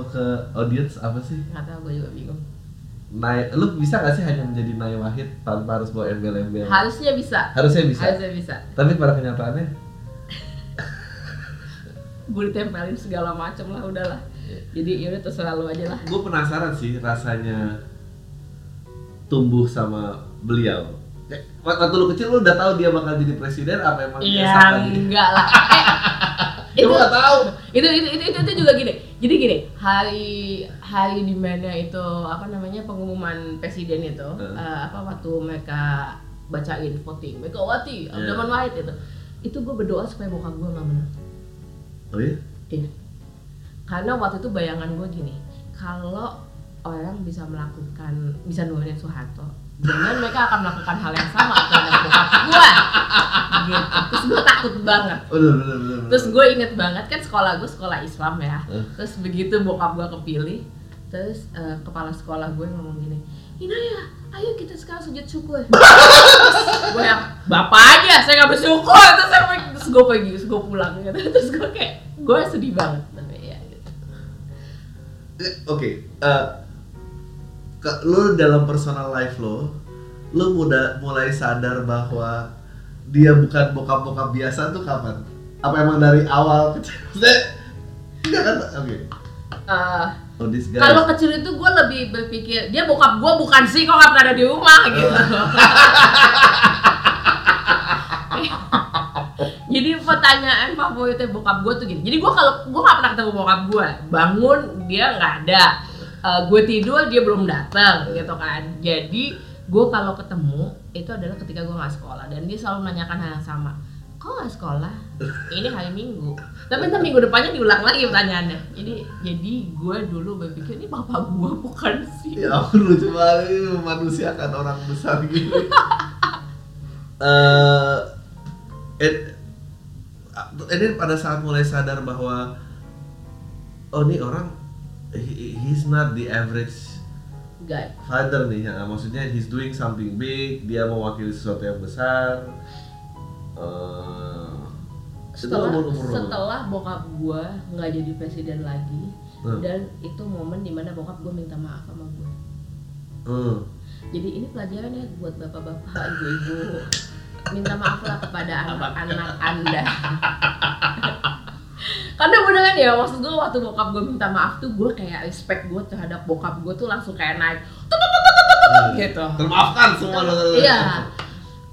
lo ke audience apa sih? nggak tahu gue juga bingung Naik, lu bisa gak sih hanya menjadi Nay Wahid tanpa harus bawa embel-embel? harusnya bisa Harusnya bisa. harusnya bisa Tapi pada kenyataannya, gue ditempelin segala macem lah udahlah Iya. jadi yaudah terserah lu aja lah gue penasaran sih rasanya tumbuh sama beliau. Eh, Waktu lu kecil lu udah tahu dia bakal jadi presiden apa emang iya enggak lah Eh, Lu nggak tahu. itu, itu itu itu itu juga gini jadi gini hari hari di mana itu apa namanya pengumuman presiden itu Hmm. eh, apa waktu mereka bacain voting Megawati Iya. Abdurrahman Wahid itu itu gue berdoa supaya bokap gue nggak menang Oh iya? Iya. Karena waktu itu bayangan gue gini, kalau orang bisa melakukan, bisa nurunin Soeharto, jangan mereka akan melakukan hal yang sama terhadap bokap gue. Gitu. Terus gue takut banget. Bener. Terus gue inget banget kan sekolah gue sekolah Islam ya. Eh. Terus begitu bokap gue kepilih, terus eh, kepala sekolah gue ngomong gini, Inaya, ayo kita sekarang sujud syukur. Terus gue yang bapak aja, saya nggak bersyukur. Terus saya terus gue pergi, terus gue pulang gitu. Terus gue kayak, gue sedih banget. Tapi ya gitu. Eh, Oke, eh, ke- lu dalam personal life lo, lu muda, mulai sadar bahwa dia bukan bokap-bokap biasa tuh kapan? Apa emang dari awal kecil? Enggak kan? Oke. Eh, Oh, this guy. kalau kecil itu gue lebih berpikir dia bokap gue bukan sih kok nggak ada di rumah gitu. Jadi pertanyaan favoritnya bokap gue tuh gini. Jadi gue kalau gue nggak pernah ketemu bokap gue, bangun dia nggak ada, gue tidur dia belum datang gitu kan. Jadi gue kalau ketemu itu adalah ketika gue nggak sekolah dan dia selalu menanyakan hal yang sama. Kok nggak sekolah? Ini hari Minggu. Tapi ntar minggu depannya diulang lagi pertanyaannya. Jadi jadi gue dulu berpikir ini bapak gue bukan sih. Ya lucu banget ini memanusiakan orang besar gitu. Eh, eh, ini pada saat mulai sadar bahwa oh ini orang he- he's not the average Guy. father nih ya maksudnya he's doing something big dia mewakili sesuatu yang besar Eh, itu Setelah umur-umur berapa? setelah bokap gue nggak jadi presiden lagi Hmm. dan itu momen di mana bokap gue minta maaf sama gue. Hmm. Jadi ini pelajaran ya buat bapak-bapak, ibu-ibu. Minta maaflah kepada anak-anak Anda. Karena beneran ya, maksud gue waktu bokap gue minta maaf tuh gue kayak respect gue terhadap bokap gue tuh langsung kayak naik tut, gitu. termaafkan semua Iya.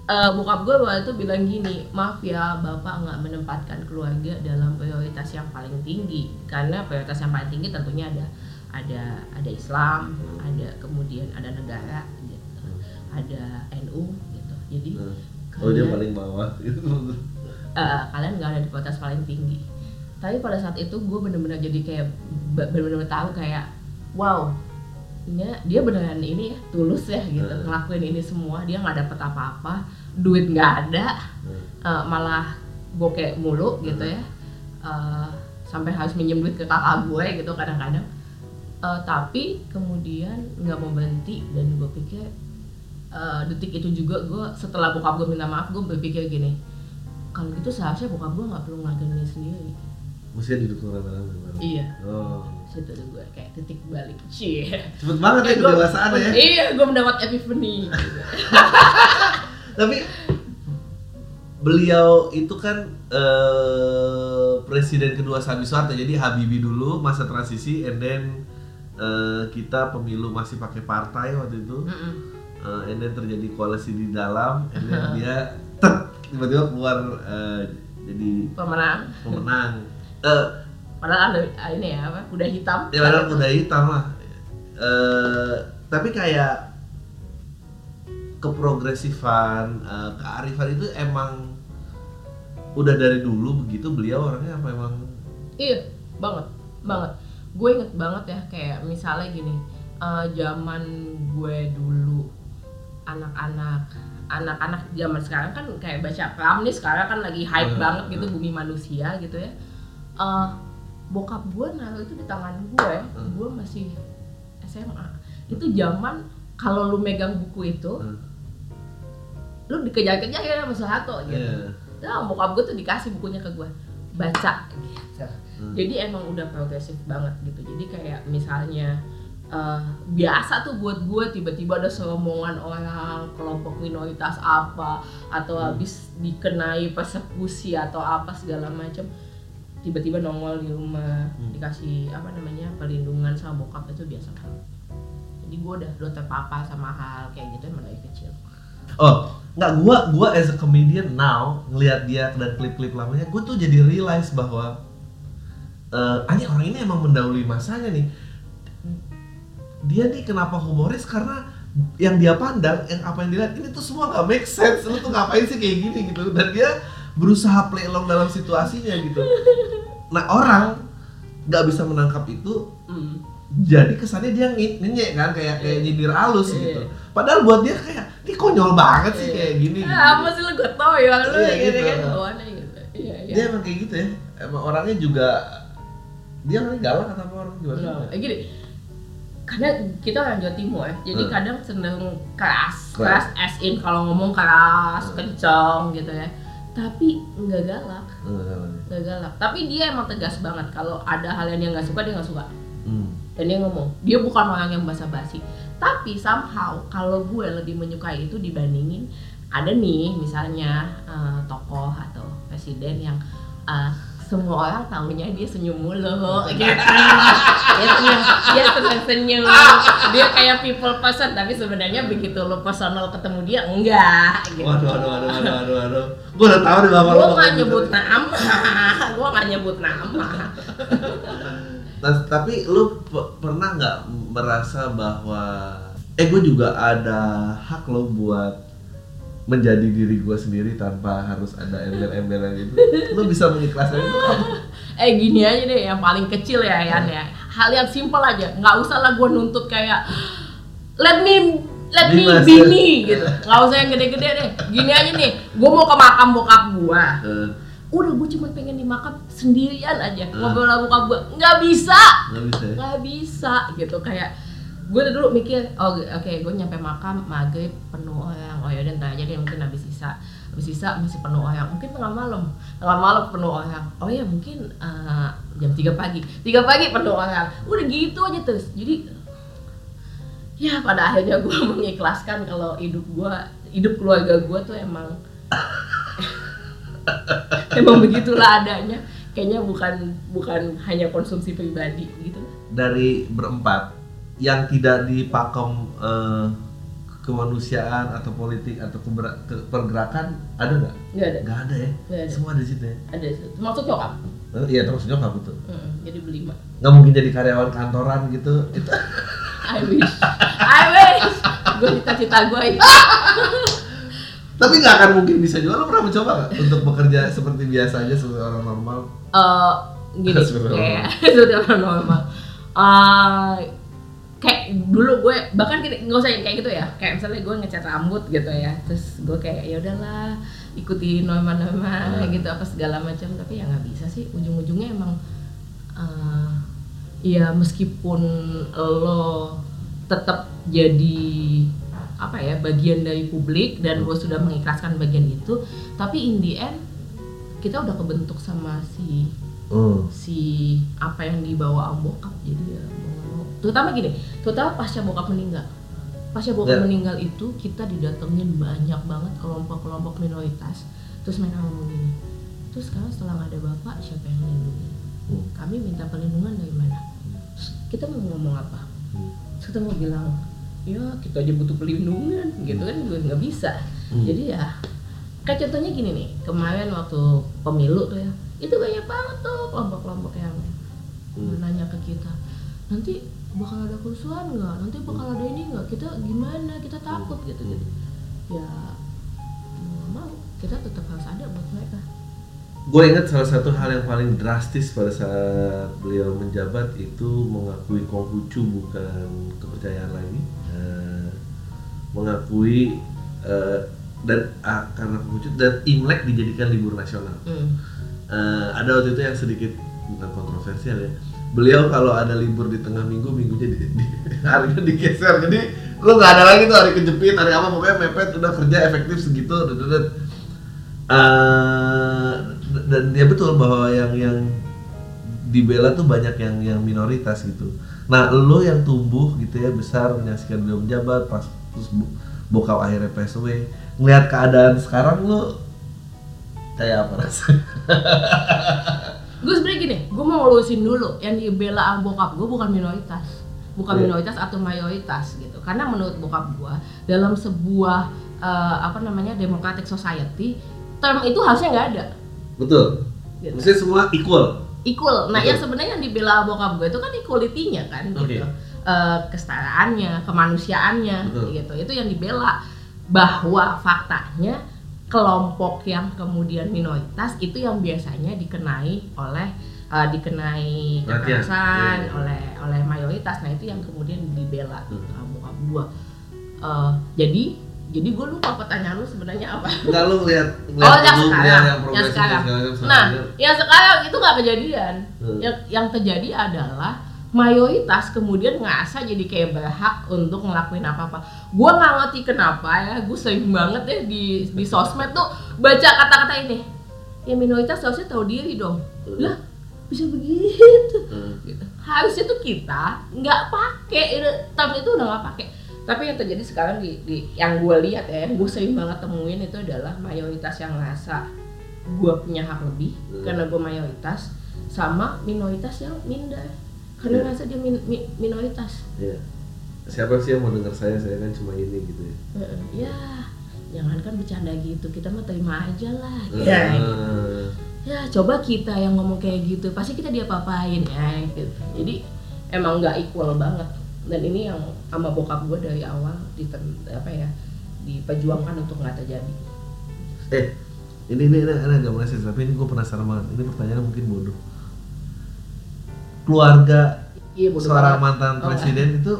Eh, bokap gue waktu itu bilang gini, maaf ya bapak nggak menempatkan keluarga dalam prioritas yang paling tinggi karena prioritas yang paling tinggi tentunya ada ada ada Islam, ada kemudian ada negara, gitu. ada NU gitu. Jadi oh dia kalian- paling bawah gitu eh, kalian nggak ada di prioritas paling tinggi. Tapi pada saat itu gue bener-bener jadi kayak be- bener-bener tahu kayak wow dia, dia beneran ini ya tulus ya gitu. Hmm. ngelakuin ini semua dia nggak dapet apa-apa duit nggak ada eh, malah bokeh mulu gitu ya. Eh, sampai harus minjem duit ke kakak gue gitu kadang-kadang. Eh, tapi kemudian nggak mau berhenti dan gue pikir eh, detik itu juga gue setelah bokap gue minta maaf gue berpikir gini kalau gitu seharusnya bokap gue nggak perlu ngelakuin ini sendiri Mesti didukung rame-rame bareng. iya Oh. situ tuh gue kayak titik balik cie Cepet banget ya kedewasaan ya. iya gue mendapat epiphany. Tapi beliau itu kan eh, presiden kedua Sabi Soeharto. Jadi Habibie dulu masa transisi and then eh, kita pemilu masih pakai partai waktu itu. Mm-mm. Eh, and then terjadi koalisi di dalam and then dia tiba-tiba keluar eh, jadi pemenang pemenang. Eh, padahal ada ah, ini ya apa kuda hitam. Ya padahal kuda hitam lah. Eh, tapi kayak keprogresifan eh, kearifan itu emang udah dari dulu begitu beliau orangnya apa emang? Iya banget banget. Gue inget banget ya kayak misalnya gini eh, zaman gue dulu anak-anak anak-anak zaman sekarang kan kayak baca pram nih sekarang kan lagi hype Hmm, banget gitu hmm. bumi manusia gitu ya Eh, bokap gue naruh itu di tangan gue Hmm. gue masih SMA itu zaman kalau lu megang buku itu Hmm. lu dikejar-kejar ya sama Soeharto gitu Iya. Nah, bokap gue tuh dikasih bukunya ke gue. baca gitu. Hmm. Jadi emang udah progresif banget gitu. Jadi kayak misalnya eh, biasa tuh buat gue tiba-tiba ada serombongan orang kelompok minoritas apa atau Hmm. habis dikenai persekusi atau apa segala macam tiba-tiba nongol di rumah Hmm. dikasih apa namanya perlindungan sama bokap itu biasa banget. Jadi gue udah udah terpapar sama hal kayak gitu emang dari kecil. Oh, nggak gua gua as a comedian now ngelihat dia dan klip-klip lamanya, gua tuh jadi realize bahwa eh anjing orang ini emang mendahului masanya nih. Dia nih kenapa humoris karena yang dia pandang, yang apa yang dilihat ini tuh semua gak make sense. Lu tuh ngapain sih kayak gini gitu? Dan dia berusaha play along dalam situasinya gitu. Nah orang nggak bisa menangkap itu Hmm. jadi kesannya dia nge- ngenyek kan kayak kayak nyindir halus Iya. gitu. Padahal buat dia kayak ini konyol banget sih Iya. kayak gini. gitu. Ah, apa sih lu gue tau ya lu Iya, gitu, gitu. kan bawaannya gitu. Iya, iya. Dia emang kayak gitu ya. Emang orangnya juga dia orangnya galak atau apa orang gimana? Nah, eh, gini, karena kita orang Jawa Timur ya, jadi Hmm. kadang cenderung keras, Keras. keras as in kalau ngomong keras, Hmm. kenceng gitu ya. Tapi nggak galak, Enggak galak. nggak galak. Tapi dia emang tegas banget. Kalau ada hal yang dia nggak suka, dia nggak suka. Hmm. Dan dia ngomong, dia bukan orang yang basa-basi. Tapi somehow kalau gue lebih menyukai itu dibandingin ada nih misalnya eh, tokoh atau presiden yang eh, semua orang tahunya dia senyum mulu gitu. dia senyum, dia seneng senyum. Dia kayak people person tapi sebenarnya begitu lo personal ketemu dia enggak gitu. Waduh, waduh, waduh, waduh, waduh, waduh. Gua udah tahu di bapak Gue lu nggak gitu. nyebut nama, gue nggak nyebut nama. Nah, tapi lu pe- pernah nggak merasa bahwa eh gue juga ada hak lo buat menjadi diri gue sendiri tanpa harus ada embel-embelan itu. Lu bisa mengikhlaskan itu. Kan? eh gini aja deh yang paling kecil ya Yan ya. Hal yang simpel aja nggak usah lah gue nuntut kayak let me let me be ya. me gitu. Nggak usah yang gede-gede deh. Gini aja nih gue mau ke makam bokap gue Eh, udah gue cuma pengen di makam sendirian aja. Hmm. ngobrol sama bokap gue nggak bisa. Nggak bisa ya? nggak bisa gitu. Kayak gue dulu mikir oh oke gue nyampe makam maghrib penuh orang oh ya ntar aja deh mungkin habis sisa. Habis sisa masih penuh orang mungkin tengah malam. Tengah malam penuh orang oh ya mungkin eh, jam 3 pagi. 3 pagi penuh orang udah gitu aja terus. Jadi ya pada akhirnya gue mengikhlaskan kalau hidup gue hidup keluarga gue tuh emang emang begitulah adanya. Kayaknya bukan bukan hanya konsumsi pribadi gitu. Dari berempat yang tidak dipakem eh, kemanusiaan atau politik atau keber- ke- pergerakan ada nggak? nggak ada Nggak ada ya? Nggak ada. Semua ada di situ ya? ada termasuk nyokap Eh, Iya terus nyokap betul. Mm, jadi berlima Nggak mungkin jadi karyawan kantoran gitu. Itu I wish I wish gue cita-cita gue itu Tapi nggak akan mungkin bisa juga. Lo pernah mencoba nggak untuk bekerja seperti biasa aja seperti orang normal? Eh, gini Seperti orang kayak seperti orang normal Eh, kayak dulu gue bahkan gini nggak usah kayak gitu ya kayak misalnya gue ngecat rambut gitu ya terus gue kayak ya udahlah ikuti norma-norma Hmm. gitu apa segala macam tapi ya nggak bisa sih ujung-ujungnya emang eh, ya meskipun lo tetap jadi apa ya bagian dari publik dan gue sudah mengikhlaskan bagian itu tapi in the end kita udah kebentuk sama si Hmm. si apa yang dibawa om bokap jadi ya. Terutama gini terutama pasca bokap meninggal pasca bokap Ya. meninggal itu kita didatengin banyak banget kelompok-kelompok minoritas terus mereka ngomong gini terus sekarang setelah nggak ada bapak siapa yang melindungi Hmm. kami minta perlindungan dari mana Terus kita mau ngomong apa Hmm. Terus kita mau bilang ya kita aja butuh perlindungan gitu kan juga nggak bisa Hmm. jadi ya kayak contohnya gini nih kemarin waktu pemilu tuh ya itu banyak banget tuh kelompok-kelompok yang Hmm. nanya ke kita nanti bakal ada kerusuhan nggak nanti bakal ada ini nggak kita gimana kita takut gitu gitu ya mau nggak mau kita tetap harus ada buat mereka Gue ingat salah satu hal yang paling drastis pada saat beliau menjabat itu mengakui Konghucu bukan kepercayaan lagi, Eh, mengakui eh, dan ah, karena Konghucu dan Imlek dijadikan libur nasional. hmm. Eh, ada waktu itu yang sedikit bukan kontroversial ya. Beliau kalau ada libur di tengah minggu, minggunya di, di, harinya digeser. Jadi lu nggak ada lagi tuh hari kejepit, hari apa pokoknya mepet udah kerja efektif segitu. dudut. Eh, d- dan ya betul bahwa yang yang dibela tuh banyak yang yang minoritas gitu. Nah, lo yang tumbuh gitu ya besar menyaksikan beliau menjabat pas terus bo- bokap akhirnya pass away, ngelihat keadaan sekarang lo kayak apa rasanya? gue sebenarnya gini gue mau ngelurusin dulu yang dibela sama bokap gue bukan minoritas bukan Iya. minoritas atau mayoritas gitu karena menurut bokap gue dalam sebuah eh, apa namanya democratic society term itu harusnya nggak ada Betul. gitu. Maksudnya semua equal. equal nah Betul. yang sebenarnya yang dibela bokap gue itu kan equality-nya kan Oke. gitu Eh, kesetaraannya kemanusiaannya Betul. gitu itu yang dibela bahwa faktanya kelompok yang kemudian minoritas itu yang biasanya dikenai oleh eh, dikenai kekerasan Iya, iya. oleh oleh mayoritas nah itu yang kemudian dibela Hmm. sama bokap gue Eh, jadi jadi gue lupa pertanyaan lu sebenarnya apa Enggak lu ngeliat Oh, yang sekarang. Yang progresif sekarang. macam, Nah, yang sekarang itu nggak kejadian. Hmm. Yang yang terjadi adalah mayoritas kemudian ngerasa jadi kayak berhak untuk ngelakuin apa-apa. Gua nggak ngerti kenapa ya, gue sering banget ya di di sosmed tuh baca kata-kata ini. Ya minoritas harusnya tahu diri dong. Lah, bisa begitu. Gitu. Harusnya tuh kita nggak pakai term itu udah nggak pakai. Tapi yang terjadi sekarang di, di yang gue lihat ya, gue sering banget temuin itu adalah mayoritas yang ngerasa gue punya hak lebih Hmm. karena gue mayoritas sama minoritas yang minder karena Iya. ngerasa dia min- mi- minoritas. Iya. Siapa sih yang mau dengar saya? Saya kan cuma ini gitu ya. Heeh. Ya, jangan kan bercanda gitu, kita mah terima aja lah. Eh, Ya, ya coba kita yang ngomong kayak gitu, pasti kita dia papain ya. Gitu. Jadi emang nggak equal banget. Dan ini yang sama bokap gue dari awal di apa ya diperjuangkan untuk nggak terjadi. Eh, ini ini ini, ini agak meleset tapi ini gue penasaran banget. Ini pertanyaan mungkin bodoh. Keluarga Iya seorang banget. mantan Oh, presiden itu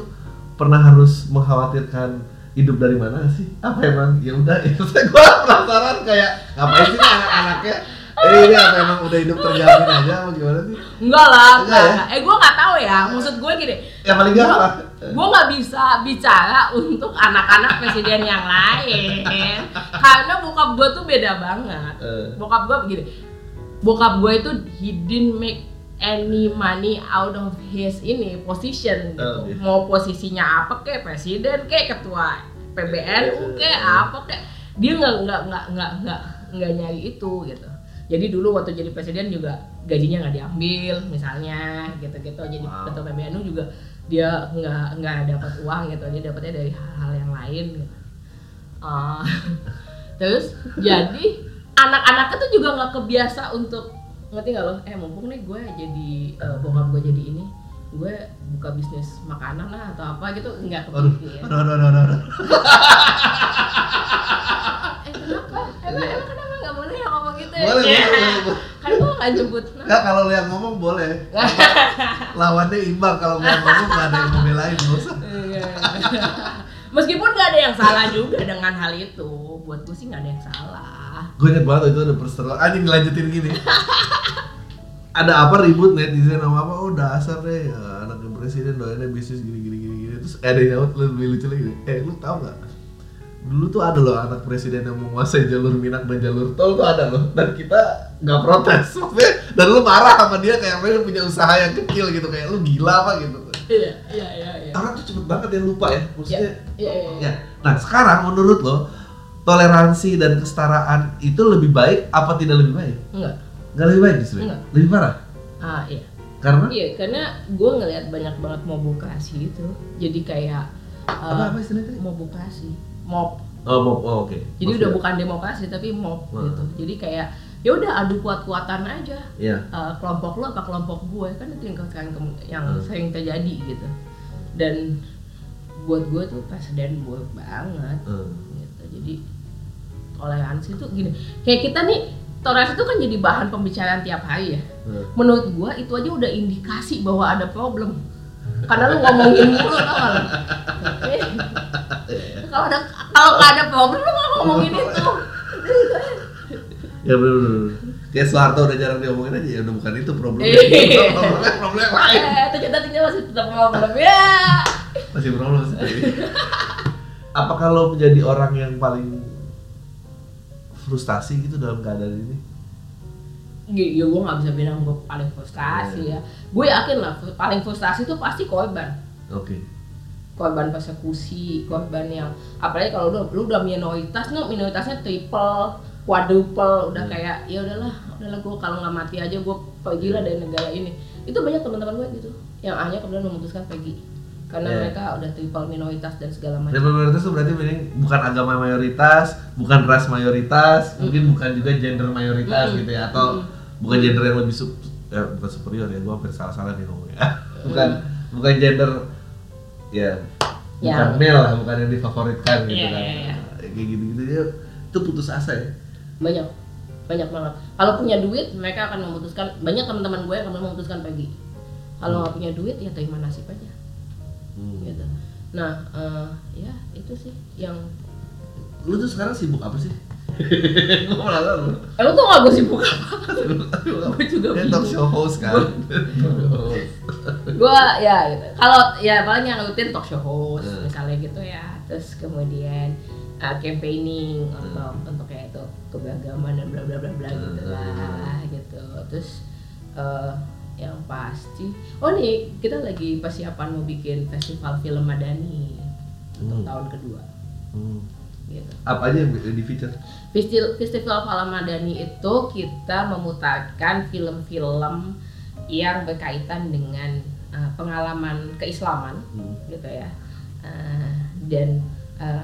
pernah harus mengkhawatirkan hidup dari mana sih? Apa emang? Ya udah, itu saya gue penasaran kayak ngapain sih anak-anaknya? Eh ini apa emang udah hidup terjamin aja apa gimana sih? Enggak lah, Enggak enggak. ya? Eh gue nggak tahu ya. Maksud gue gini, Ya paling gak apa? gue nggak bisa bicara untuk anak-anak presiden yang lain karena bokap gue tuh beda banget Eh. bokap gue begini bokap gue itu he didn't make any money out of his ini position gitu. Oh, iya. mau posisinya apa kayak presiden kayak ketua PBNU kayak apa kayak dia nggak nggak nggak nggak nggak nggak nyari itu gitu jadi dulu waktu jadi presiden juga gajinya nggak diambil misalnya gitu-gitu jadi Wow. ketua PBNU juga dia nggak nggak dapat uang gitu dia dapatnya dari hal-hal yang lain gitu. Ah, terus jadi anak-anaknya tuh juga nggak kebiasa untuk ngerti nggak lo eh mumpung nih gue jadi eh, bokap gue jadi ini gue buka bisnis makanan lah atau apa gitu nggak Aduh, kepikiran aduh, aduh, aduh, aduh, aduh. eh kenapa emang emang kenapa nggak boleh ya ngomong gitu ya Boleh, Ya. boleh, boleh. kan gue nggak kalau lu yang ngomong boleh. Lawannya imbang kalau gua yang ngomong nggak ada yang mau belain, nggak usah. Iya. Meskipun gak ada yang salah juga dengan hal itu, buat gue sih gak ada yang salah. Gue inget banget itu ada perseteruan. Anjing dilanjutin gini. ada apa ribut netizen sama apa? Oh dasar deh, ya, anak presiden doainnya bisnis gini gini gini gini. Terus ada yang nyaut lebih lucu lagi. Eh lu tau gak? Dulu tuh ada loh anak presiden yang menguasai jalur Minang dan jalur tol tuh ada loh. Dan kita nggak protes. Dan lu marah sama dia kayak mereka punya usaha yang kecil gitu kayak lu gila apa gitu. Iya, iya, iya, iya. Orang tuh cepet banget yang lupa ya. Maksudnya Iya, iya, iya. Ya. Nah, sekarang menurut lo toleransi dan kesetaraan itu lebih baik apa tidak lebih baik? Enggak. Nggak lebih baik justru. ya? Enggak. Lebih parah. Ah, iya. Karena Iya, karena gue ngelihat banyak banget mobokrasi itu. Jadi kayak uh, apa apa istilahnya? tadi? mobokrasi, mob. Oh, mau- oh, oke. Jadi Maksudnya- udah bukan demokrasi tapi mob Wah. gitu. Jadi kayak ya udah adu kuat-kuatan aja. Iya. Uh, kelompok lo apa kelompok gue kan itu yang sekarang kem- yang Hmm. sering terjadi gitu. Dan buat gue tuh presiden buruk banget. Hmm. gitu. Jadi toleransi itu gini, kayak kita nih toleransi itu kan jadi bahan pembicaraan tiap hari ya. Hmm. Menurut gua itu aja udah indikasi bahwa ada problem. Karena lu ngomongin mulu tau gak. Kalau ada kalau ada problem lu ngomongin itu. Ya benar benar. Kayak Soeharto udah jarang diomongin aja ya udah bukan itu problemnya. Iya. problemnya problem yang lain. Eh, ternyata ternyata masih tetap problem ya. Masih problem masih. Apakah lo menjadi orang yang paling frustasi gitu dalam keadaan ini? ya gue nggak bisa bilang gue paling frustasi ya gue yakin lah paling frustasi itu pasti korban Oke. korban persekusi korban yang apalagi kalau lu, lu udah minoritas nih minoritasnya triple quadruple udah Hmm. kayak ya udahlah udahlah gue kalau nggak mati aja gue pergi lah dari negara ini itu banyak teman-teman gue gitu yang akhirnya kemudian memutuskan pergi karena Yeah. mereka udah triple minoritas dan segala macam Dan mayoritas itu berarti meaning bukan agama mayoritas, bukan ras mayoritas, mungkin bukan juga gender mayoritas Mm-mm. gitu ya atau bukan gender yang lebih sup, ya, bukan superior ya, gua hampir salah-salah nih ngomongnya. bukan bukan gender ya bukan Yang- male lah, bukan yang difavoritkan gitu Iya, kan. iya, iya. Kayak gitu-gitu ya itu putus asa ya. Banyak banyak banget kalau punya duit mereka akan memutuskan banyak teman-teman gue yang akan memutuskan pergi kalau nggak punya duit ya terima nasib aja Hmm. gitu nah eh, ya itu sih yang Lu tuh sekarang sibuk apa sih? nanya lu. emang tuh nggak gue sibuk apa gue juga Dia talk bingung show host kan. gue ya gitu kalau ya paling yang rutin talk show host Hmm. misalnya gitu ya terus kemudian uh, campaigning Hmm. untuk untuk kayak itu keberagaman dan bla bla bla bla gitu Hmm. lah gitu terus uh, yang pasti oh nih kita lagi persiapan mau bikin festival film Madani untuk Hmm. tahun kedua Hmm. gitu Apa aja yang di feature? Festival, Festival Film Madani itu kita memutarkan film-film yang berkaitan dengan uh, pengalaman keislaman Hmm. gitu ya Uh, dan uh,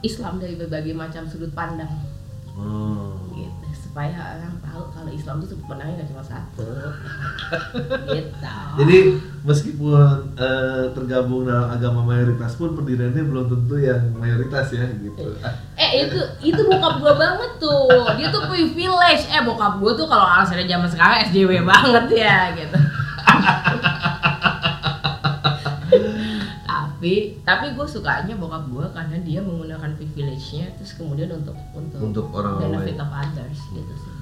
Islam dari berbagai macam sudut pandang Oh. gitu supaya orang tahu kalau Islam itu sudut pandangnya nggak cuma satu gitu Jadi meskipun eh, tergabung dalam agama mayoritas pun pendiriannya belum tentu yang mayoritas ya gitu. Eh itu itu bokap gua banget tuh. Dia tuh privilege. Eh bokap gua tuh kalau alasannya zaman sekarang SJW banget ya gitu. tapi tapi gue sukanya bokap gua karena dia menggunakan privilege-nya terus kemudian untuk untuk, Untuk orang benefit lain. of others gitu sih.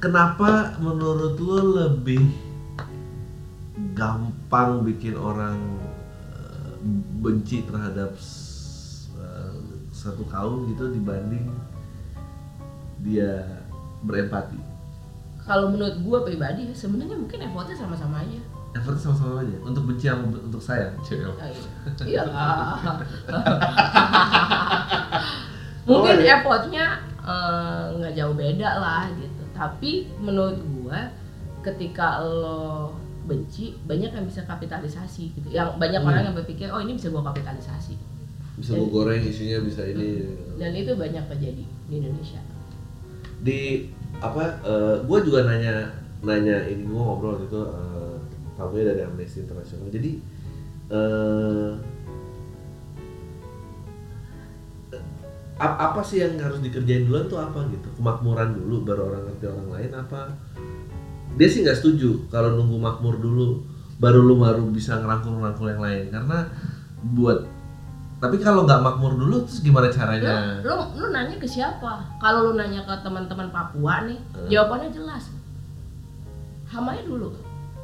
Kenapa menurut lu lebih gampang bikin orang eh, benci terhadap eh, satu kaum gitu dibanding dia berempati? Kalau menurut gua pribadi sebenarnya mungkin effortnya sama-sama aja. Effortnya sama-sama aja untuk benci yang untuk. Cel. Ah, Iya. Mungkin Oh, iya. effortnya eh, nggak jauh beda lah gitu. Tapi menurut gua ketika lo benci banyak yang bisa kapitalisasi gitu. Yang banyak Hmm. orang yang berpikir oh ini bisa gua kapitalisasi. Bisa gua goreng isinya bisa ini. Dan itu banyak terjadi di Indonesia. di apa gue juga nanya nanya ini gue ngobrol itu uh, tamunya dari Amnesty International jadi eh apa sih yang harus dikerjain duluan tuh apa gitu kemakmuran dulu baru orang ngerti orang lain apa dia sih nggak setuju kalau nunggu makmur dulu baru lu baru bisa ngerangkul ngerangkul yang lain karena buat tapi kalau nggak makmur dulu terus gimana Lu, caranya lu, lu nanya ke siapa? Kalau lu nanya ke teman-teman Papua nih, Hmm. jawabannya jelas. Hamanya dulu.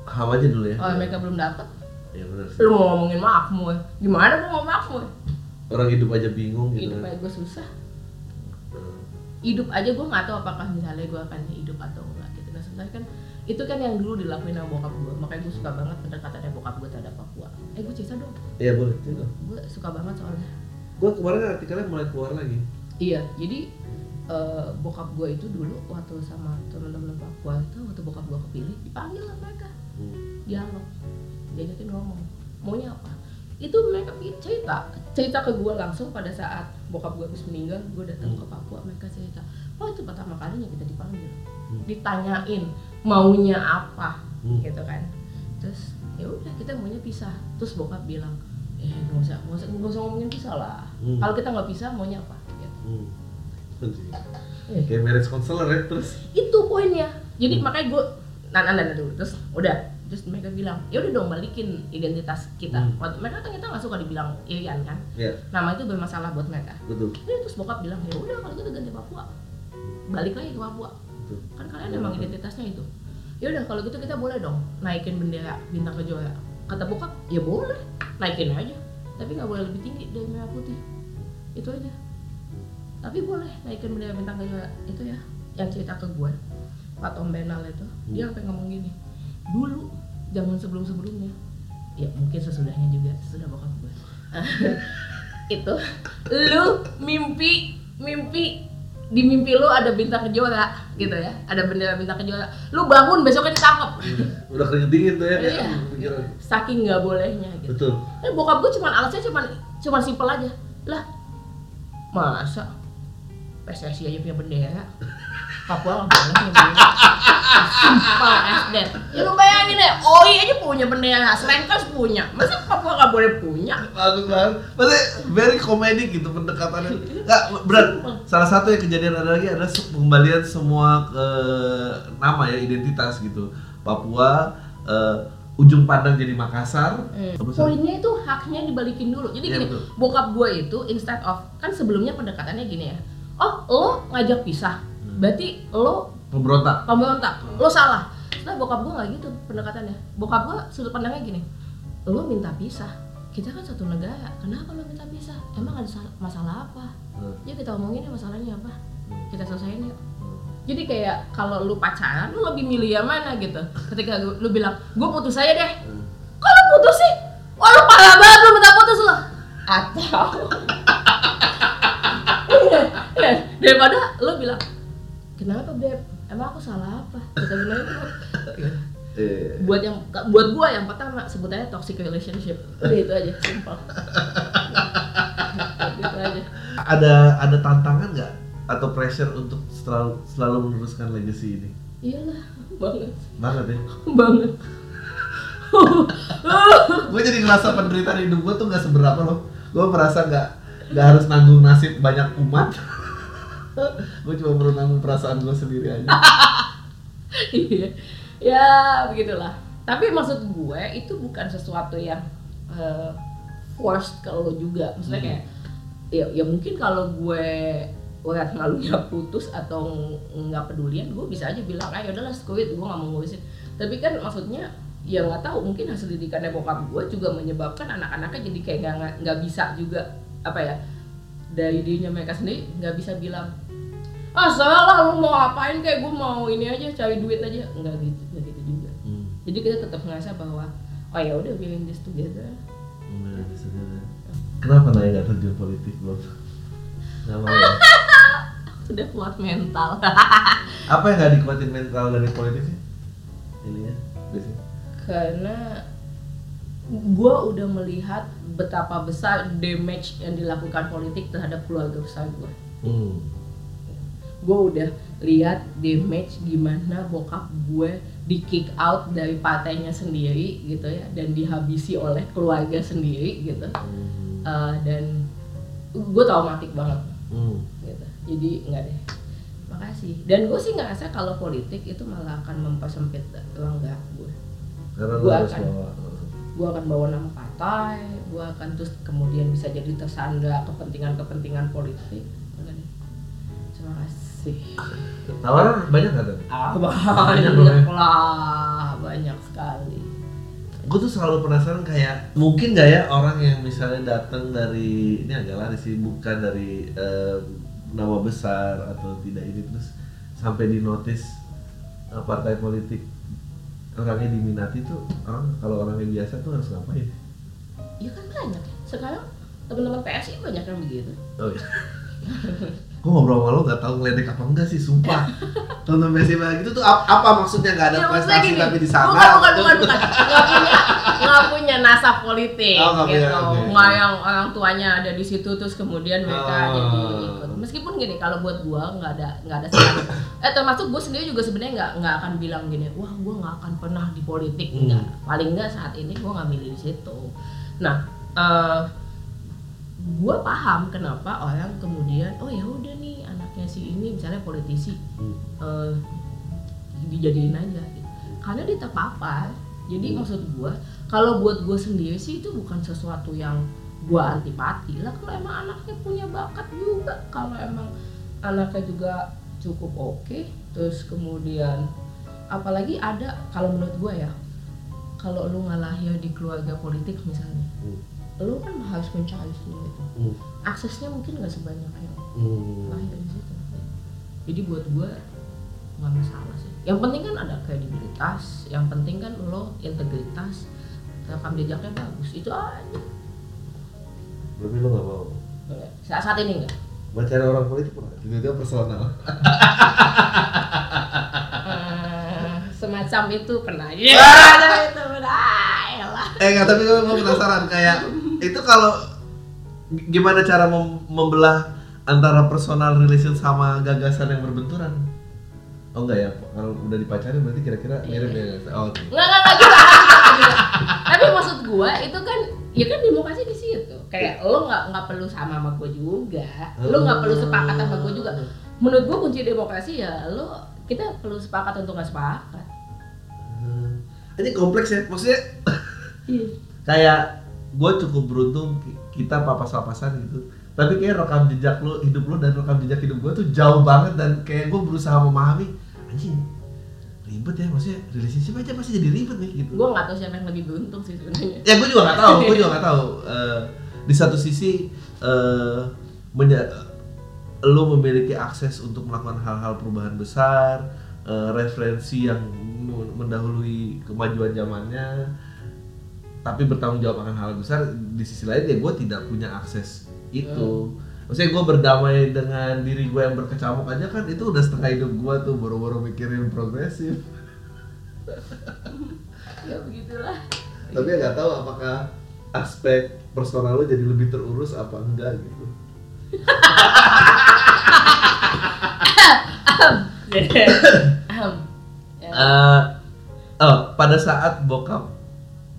Ham aja dulu ya Kalau mereka belum dapat, ya benar lu mau ngomongin makmur. Gimana gua mau makmur? orang hidup aja bingung gitu hidup kan. aja gue susah Hmm. hidup aja gue nggak tahu apakah misalnya gue akan hidup atau enggak gitu nah sebenarnya kan itu kan yang dulu dilakuin sama bokap gue makanya gue suka banget pendekatannya bokap gue terhadap Papua eh gue cerita dong Iya boleh. cerita. gue suka banget soalnya Gue kemarin artikelnya mulai keluar lagi. iya jadi eh, bokap gue itu dulu waktu sama teman-teman Papua itu waktu bokap gue kepilih dipanggil lah mereka Hmm. dialog diajakin ngomong maunya apa itu mereka bikin cerita cerita ke gue langsung pada saat bokap gue habis meninggal gue datang ke Papua mereka cerita oh itu pertama kalinya kita dipanggil Hmm. ditanyain maunya apa Hmm. gitu kan terus ya udah kita maunya pisah terus bokap bilang eh nggak usah nggak usah nggak usah ngomongin pisah lah Hmm. kalau kita nggak pisah maunya apa gitu. Hmm. Eh, Kayak marriage counselor ya terus. itu poinnya jadi Hmm. makanya gue nana nana dulu. Terus udah. Terus mereka bilang ya udah dong balikin identitas kita. Hmm. Waktu- mereka kan kita nggak suka dibilang Irian kan? Iya. Nama itu bermasalah buat mereka. Betul. ya, terus bokap bilang ya udah kalau gitu ganti Papua. Balik lagi ke Papua. Betul. kan kalian emang identitasnya itu. Ya udah kalau gitu kita boleh dong naikin bendera bintang kejora. Kata bokap ya boleh naikin aja. Tapi nggak boleh lebih tinggi dari merah putih. Itu aja. Tapi boleh naikin bendera bintang kejora itu ya yang cerita ke gue Pak Tom Benal itu Hmm. dia sampai ngomong gini dulu zaman sebelum sebelumnya ya mungkin sesudahnya juga sesudah bokap gue itu lu mimpi mimpi di mimpi lu ada bintang kejora gitu ya ada bendera bintang kejora lu bangun besoknya ditangkap Udah keringet dingin tuh ya Iya. pikiran. saking nggak bolehnya gitu Betul. Eh bokap gue cuman alasnya cuman cuman simpel aja. Lah masa PSSI aja punya bendera? Papua nggak boleh punya bendera. Simpel as that. Ya lu bayangin deh, OI aja punya bendera, Slankers punya. Masa Papua nggak boleh punya? Bagus banget. Maksudnya very comedic gitu pendekatannya. Enggak, berat. Salah satu yang kejadian ada lagi adalah pengembalian semua ke nama ya identitas gitu. Papua eh, ujung pandang jadi Makassar. Sih? Poinnya itu haknya dibalikin dulu. Jadi Iya, gini, betul. bokap gue itu instead of kan sebelumnya pendekatannya gini ya. Oh, lo ngajak pisah. Hmm. Berarti lo Pemberontak. pemberontak. Lo salah. Nah bokap gue nggak gitu pendekatannya. Bokap gue sudut pandangnya gini. Lo minta pisah. Kita kan satu negara. Kenapa lo minta pisah? Emang ada sal- masalah apa? Hmm. ya kita omongin ya masalahnya apa. Hmm. kita selesaiin yuk jadi kayak kalau lu pacaran lu lebih milih yang mana gitu? Ketika lu, bilang gue putus aja deh. Hmm. kok lu putus sih? Wah lu parah banget lu minta putus lo atau daripada lu bilang kenapa beb? Emang aku salah apa? Kita bilang itu Eh, buat yang buat gua yang pertama sebutannya toxic relationship. Udah itu aja simpel. Gitu aja. Ada ada tantangan nggak atau pressure untuk selalu selalu meneruskan legacy ini? iyalah banget. Banget ya. banget. Gue jadi ngerasa penderitaan hidup gue tuh nggak seberapa loh. Gue merasa nggak nggak harus nanggung nasib banyak umat. gue cuma nanggung perasaan gue sendiri aja. Iya. ya begitulah tapi maksud gue itu bukan sesuatu yang eh, forced ke lo juga maksudnya Hmm. kayak ya, ya mungkin kalau gue lihat ngalunya putus atau ng- nggak pedulian gue bisa aja bilang ah yaudahlah screw it gue nggak mau ngurusin tapi kan maksudnya ya nggak tahu mungkin hasil didikannya bokap gue juga menyebabkan anak-anaknya jadi kayak nggak nggak bisa juga apa ya dari dirinya mereka sendiri nggak bisa bilang ah salah lu mau ngapain kayak gue mau ini aja cari duit aja nggak gitu nggak gitu juga Hmm. jadi kita tetap ngerasa bahwa oh ya udah in this together juga. Kenapa Naya nggak terjun politik bro? Nggak mau ya? sudah kuat mental Apa yang nggak dikuatin mental dari politik sih? Ini ya, biasanya. karena gue udah melihat betapa besar damage yang dilakukan politik terhadap keluarga besar gue Hmm. Gue udah lihat damage gimana bokap gue di kick out dari partainya sendiri gitu ya dan dihabisi oleh keluarga sendiri gitu. Hmm. Eh, dan gue traumatik banget. Hmm. gitu. Jadi enggak deh. Makasih. Dan gue sih ngerasa kalau politik itu malah akan mempersempit ruang gerak gue harus akan- gue akan bawa nama partai gue akan terus kemudian bisa jadi tersandra kepentingan-kepentingan politik. Enggak deh. Terima kasih Tawaran banyak nggak tuh? ah Banyak banyak ya. lah banyak sekali gue tuh selalu penasaran kayak mungkin nggak ya orang yang misalnya datang dari ini agak lari sih bukan dari eh, nama besar atau tidak ini terus sampai di notice eh, partai politik orangnya diminati tuh orang kalau orang yang biasa tuh harus ngapain? ya kan banyak sekarang teman-teman PSI banyak yang begitu Oh iya. gue ngobrol sama lo nggak tahu ngeledek apa enggak sih sumpah. Tonton Messi banget itu tuh ap- apa maksudnya? Nggak ada Ya, prestasi gini, tapi di sana bukan bukan bukan bukan. Nggak punya nggak punya nasab politik Oh, punya, gitu. oke. nggak yang orang tuanya ada di situ terus kemudian mereka Oh. jadi ikut meskipun gini kalau buat gua nggak ada nggak ada eh termasuk gua sendiri juga sebenarnya nggak nggak akan bilang gini wah gua nggak akan pernah di politik. Hmm. paling nggak saat ini gua nggak milih di situ. Nah eh gua paham kenapa orang kemudian oh ya udah nih anaknya si ini misalnya politisi Hmm. eh, dijadiin aja gitu. karena dia terpapar jadi Hmm. maksud gua kalau buat gue sendiri sih itu bukan sesuatu yang gua antipati lah kalau emang anaknya punya bakat juga kalau emang anaknya juga cukup oke terus kemudian apalagi ada kalau menurut gua ya kalau lu nggak lahir di keluarga politik misalnya Hmm. Lu kan harus mencari sendiri. Hmm. aksesnya mungkin nggak sebanyak yang Hmm. lahir di situ jadi buat gua nggak masalah sih yang penting kan ada kredibilitas yang penting kan lo integritas rekam jejaknya bagus itu aja Tapi lo gak mau saat saat ini enggak Baca orang politik pernah? Tiba-tiba personal Eh, semacam itu pernah ya itu pernah Ah. Eh nggak, tapi gue penasaran kayak Itu kalau Gimana cara mem- membelah Antara personal relation sama gagasan yang berbenturan Oh enggak ya, kalau udah dipacarin berarti kira-kira mirip ya? Oh, oke. nggak nggak nggak juga, nggak juga, nggak juga. tapi maksud gua itu kan ya kan demokrasi di situ kayak lo nggak nggak perlu sama sama gua juga lo nggak perlu sepakat sama gua juga menurut gua kunci demokrasi ya lo kita perlu sepakat untuk nggak sepakat Hmm. Ini kompleks ya, maksudnya Iya. kayak gue cukup beruntung ki- kita papas-papasan gitu. Tapi kayak rekam jejak lo hidup lo dan rekam jejak hidup gue tuh jauh banget dan kayak gue berusaha memahami anjing ribet ya maksudnya relationship aja pasti jadi ribet nih gitu. Gua nggak tahu siapa yang lebih beruntung sih sebenarnya. Ya gue juga nggak tahu gue juga nggak tahu. Eh, di satu sisi eh menja- lo memiliki akses untuk melakukan hal-hal perubahan besar eh, referensi yang mendahului kemajuan zamannya tapi bertanggung jawab akan hal besar di sisi lain ya gue tidak punya akses itu. Maksudnya gue berdamai dengan diri gue yang berkecamuk aja kan itu udah setengah hidup gue tuh boro-boro mikirin progresif. Ya begitulah. Tapi ya nggak tahu apakah aspek personal lo jadi lebih terurus apa enggak gitu. Eh, oh pada saat bokap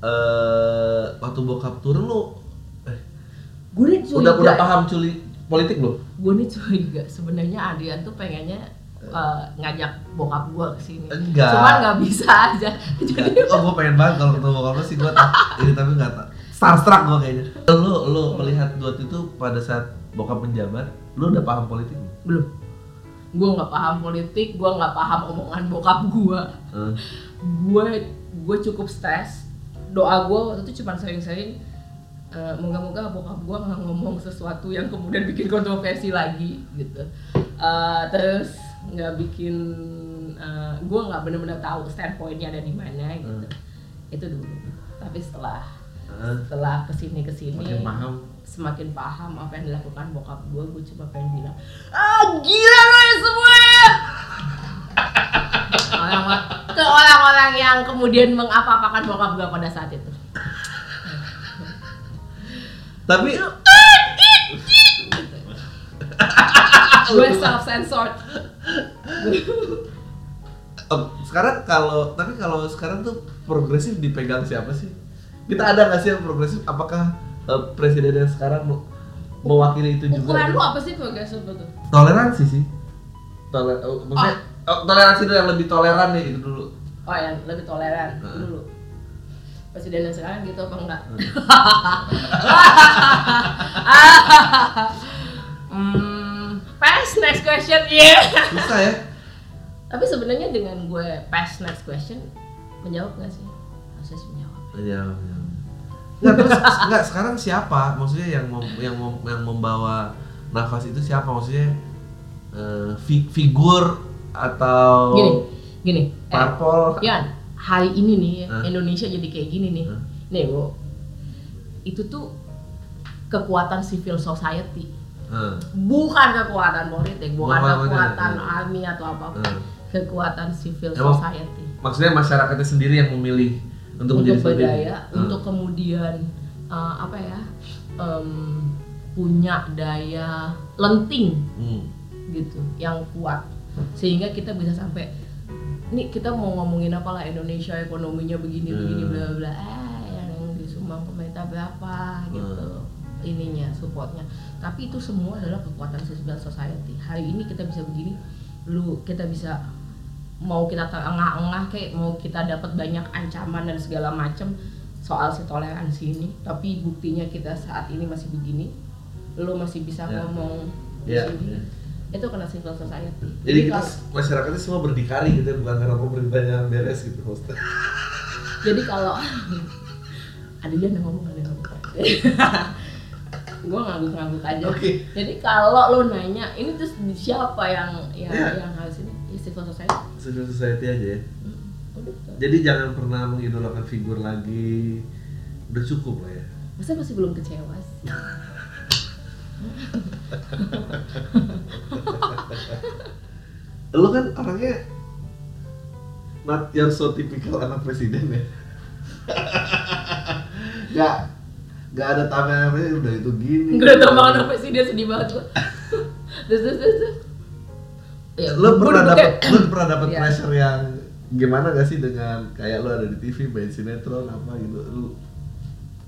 eh waktu bokap turun lo eh, gue nih curiga udah udah paham culi politik lo gue nih curiga. Sebenarnya Adrian tuh pengennya eh, ngajak bokap gue ke sini. Enggak. cuman nggak bisa aja. Jadi oh gue pengen banget kalau ketemu bokap lo sih gue ini tapi nggak tak starstruck gue kayaknya. Lo lo melihat waktu itu pada saat bokap menjabat lo udah paham politik belum? belum. Gue nggak paham politik gue nggak paham omongan bokap gue Eh, gue gue cukup stres doa gue waktu itu cuma sering-sering eh, moga-moga bokap gue nggak ngomong sesuatu yang kemudian bikin kontroversi lagi gitu. Eh, terus nggak bikin eh, gue nggak benar-benar tahu standpointnya ada di mana gitu. Itu dulu. Tapi setelah eh, setelah ke sini ke sini makin paham? semakin paham apa yang dilakukan bokap gue gue cuma pengen bilang ah gila lo ya semua orang ke orang-orang yang kemudian mengapa-apakan bokap gue pada saat itu tapi gue self censored sekarang kalau tapi kalau sekarang tuh progresif dipegang siapa sih? Kita ada nggak sih yang progresif? Apakah eh, presiden yang sekarang me- mewakili itu juga? ukuran lu apa sih progresif itu Toleransi sih. Toler, maksudnya oh, toleransi itu yang lebih toleran nih itu dulu. oh yang lebih toleran Heeh. dulu presiden yang sekarang gitu apa enggak hmm, pass next question yeah Susah ya? Tapi sebenarnya dengan gue pass next question menjawab nggak sih? Harusnya menjawab. Iya. iya. Nggak terus nggak sekarang siapa? Maksudnya yang mem, yang mem- yang membawa nafas itu siapa? Maksudnya eh, fi- figur atau Gini, gini. Eh, parpol? Yan, hari ini nih Hah? Indonesia jadi kayak gini nih. Hah? Nih, Bu. Itu tuh kekuatan civil society. Eh, Bukan kekuatan politik, bukan Bukan, kekuatan bukan. army atau apa pun. eh. Kekuatan civil Emang- society. Maksudnya masyarakatnya sendiri yang memilih untuk, Untuk menjadi berdaya, Eh. untuk kemudian eh, apa ya? em, punya daya lenting Hmm. gitu yang kuat sehingga kita bisa sampai nih kita mau ngomongin apa lah Indonesia ekonominya begini begini Hmm. bla bla bla eh yang disumbang pemerintah berapa gitu ininya supportnya tapi itu semua adalah kekuatan civil society hari ini kita bisa begini lu kita bisa mau kita terengah-engah kayak mau kita dapat banyak ancaman dan segala macam soal si toleransi ini tapi buktinya kita saat ini masih begini lu masih bisa Ya. ngomong di Ya. sini itu kena civil society. Jadi kita kalau- masyarakatnya semua berdikari gitu ya, bukan karena pemerintahnya beres gitu maksudnya. jadi kalau ada yang ngomong ada yang ngomong. Gue ngangguk-ngangguk aja. Oke. jadi kalau lo nanya ini terus siapa yang yang Ya. yang harus ini? Ya civil society. Civil society aja ya. Hmm, udah tuh. jadi jangan pernah mengidolakan figur lagi. Udah cukup lah ya. Masa masih belum kecewa sih lu kan orangnya not your so typical anak presiden ya nggak nggak ada tambahan udah itu gini tau banget apa sih dia sedih banget gua. Terus terus terus. Ya, lu gua pernah dapat lu pernah dapat Iya. pressure yang gimana gak sih dengan kayak lu ada di TV main sinetron apa gitu lu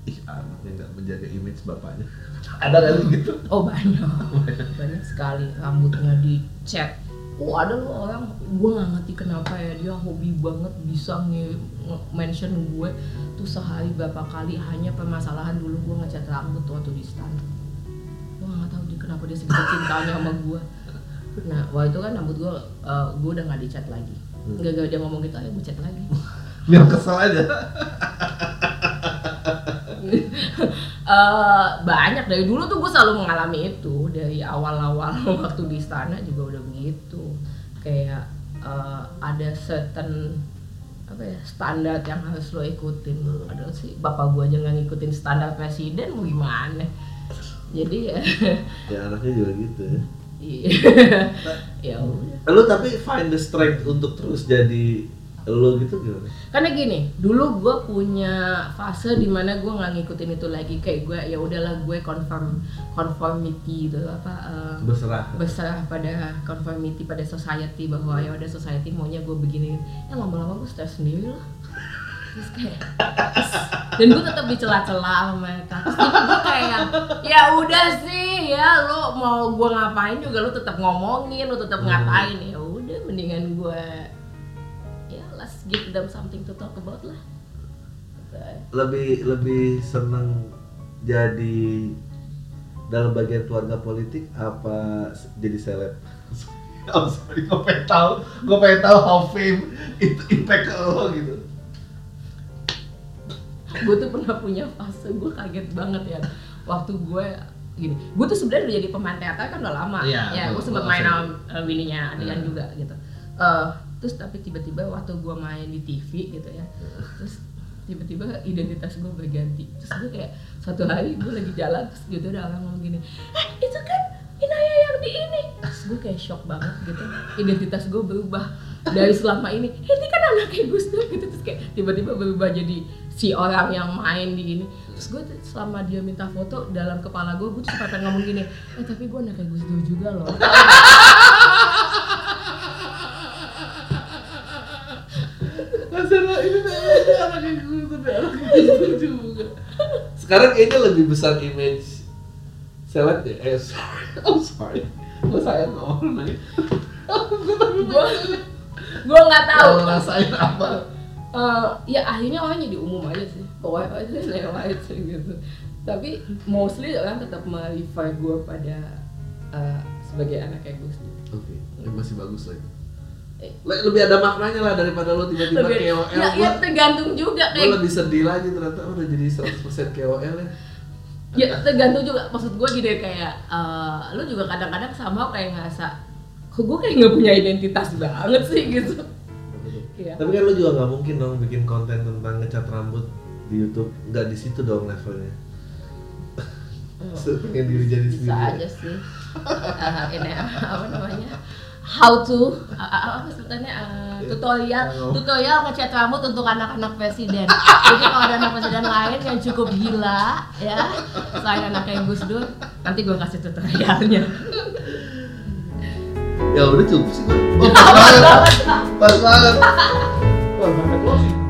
ih anaknya nggak menjaga image bapaknya ada gak sih gitu Oh banyak, banyak sekali rambutnya dicat. Oh ada loh orang, gue nggak ngerti kenapa ya dia hobi banget bisa nge mention gue tuh sehari berapa kali hanya permasalahan dulu gue ngecat rambut waktu di stan. Gue nggak tahu dia kenapa dia segitu cintanya sama gue. Nah waktu itu kan rambut gue, uh, gue udah nggak dicat lagi. Hmm. Gak, gak dia ngomong gitu, ayo gue cat lagi. biar kesel aja Eh, banyak dari dulu tuh gue selalu mengalami itu dari awal-awal waktu di istana juga udah kayak eh, ada certain apa ya standar yang harus lo ikutin. Ada sih bapak gue aja nggak ngikutin standar presiden mau gimana? Jadi ya ya anaknya juga gitu ya. iya. ya udah lu tapi find the strength untuk terus jadi lu gitu gimana? Karena gini dulu gue punya fase di mana gue nggak ngikutin itu lagi. Kayak gue ya udahlah gue conform conformity itu apa eh, berserah. berserah pada conformity pada society bahwa ya udah society maunya gue begini. Ya lama-lama gue stres sendiri lah. Terus kayak terus- dan gue tetap dicela-cela sama mereka. Terus gue kayak ya udah sih ya lo mau gue ngapain juga lo tetap ngomongin lo tetap Hmm. ngatain ya udah mendingan gue give them something to talk about lah lebih lebih seneng jadi dalam bagian keluarga politik apa jadi seleb? Oh sorry, gue pengen tahu, gue pengen tahu how fame itu impact ke lo gitu. gue tuh pernah punya fase gue kaget banget ya waktu gue gini gue tuh sebenarnya udah jadi pemain teater kan udah lama Iya, ya gue sempet main sama uh, bininya Adian Hmm. juga gitu Eh, terus tapi tiba-tiba waktu gue main di TV gitu ya terus tiba-tiba identitas gue berganti. Terus gue kayak satu hari gue lagi jalan terus gitu ada orang ngomong gini eh itu kan Inaya yang di ini. Terus gue kayak shock banget gitu identitas gue berubah dari selama ini. "Eh, ini kan anaknya Gus Dur. Gitu terus kayak tiba-tiba berubah jadi si orang yang main di ini. Terus gue selama dia minta foto dalam kepala gue gue tuh pengen ngomong gini eh tapi gue anaknya Gus Dur juga loh Masalah ini ada anaknya gue tapi anaknya gue juga. Sekarang kayaknya lebih besar image seleb ya. Eh sorry, I'm sorry. Gue sayang orang lain. gue gue nggak tahu Kalau rasain apa? Eh, ya akhirnya orang jadi umum aja sih pokoknya aja lewat gitu tapi mostly orang tetap merefer gue pada eh, sebagai anak Dur. Oke, ini masih bagus lagi. Le- Lebih ada maknanya lah daripada lo tiba-tiba Lebih- KOL. ya, ya tergantung juga gue kayak lebih sedih lagi ternyata udah jadi 100% KOL ya. ya tergantung juga maksud gue gini kayak eh, lu juga kadang-kadang sama kayak ngerasa kok gue kayak nggak punya identitas banget sih gitu Iya. Tapi kan lo juga nggak mungkin dong bikin konten tentang ngecat rambut di YouTube, nggak di situ dong levelnya. Hmm. Pengen diri jadi bisa sendiri. aja sih Eh, ini apa namanya how to a- apa sebutannya Eh, tutorial tutorial ngecat rambut untuk anak-anak presiden jadi kalau ada anak presiden lain yang cukup gila ya selain anak kayak Gus Dur nanti gue kasih tutorialnya Ya udah cukup sih gue. Oh, pas banget. Pas banget. Pas banget.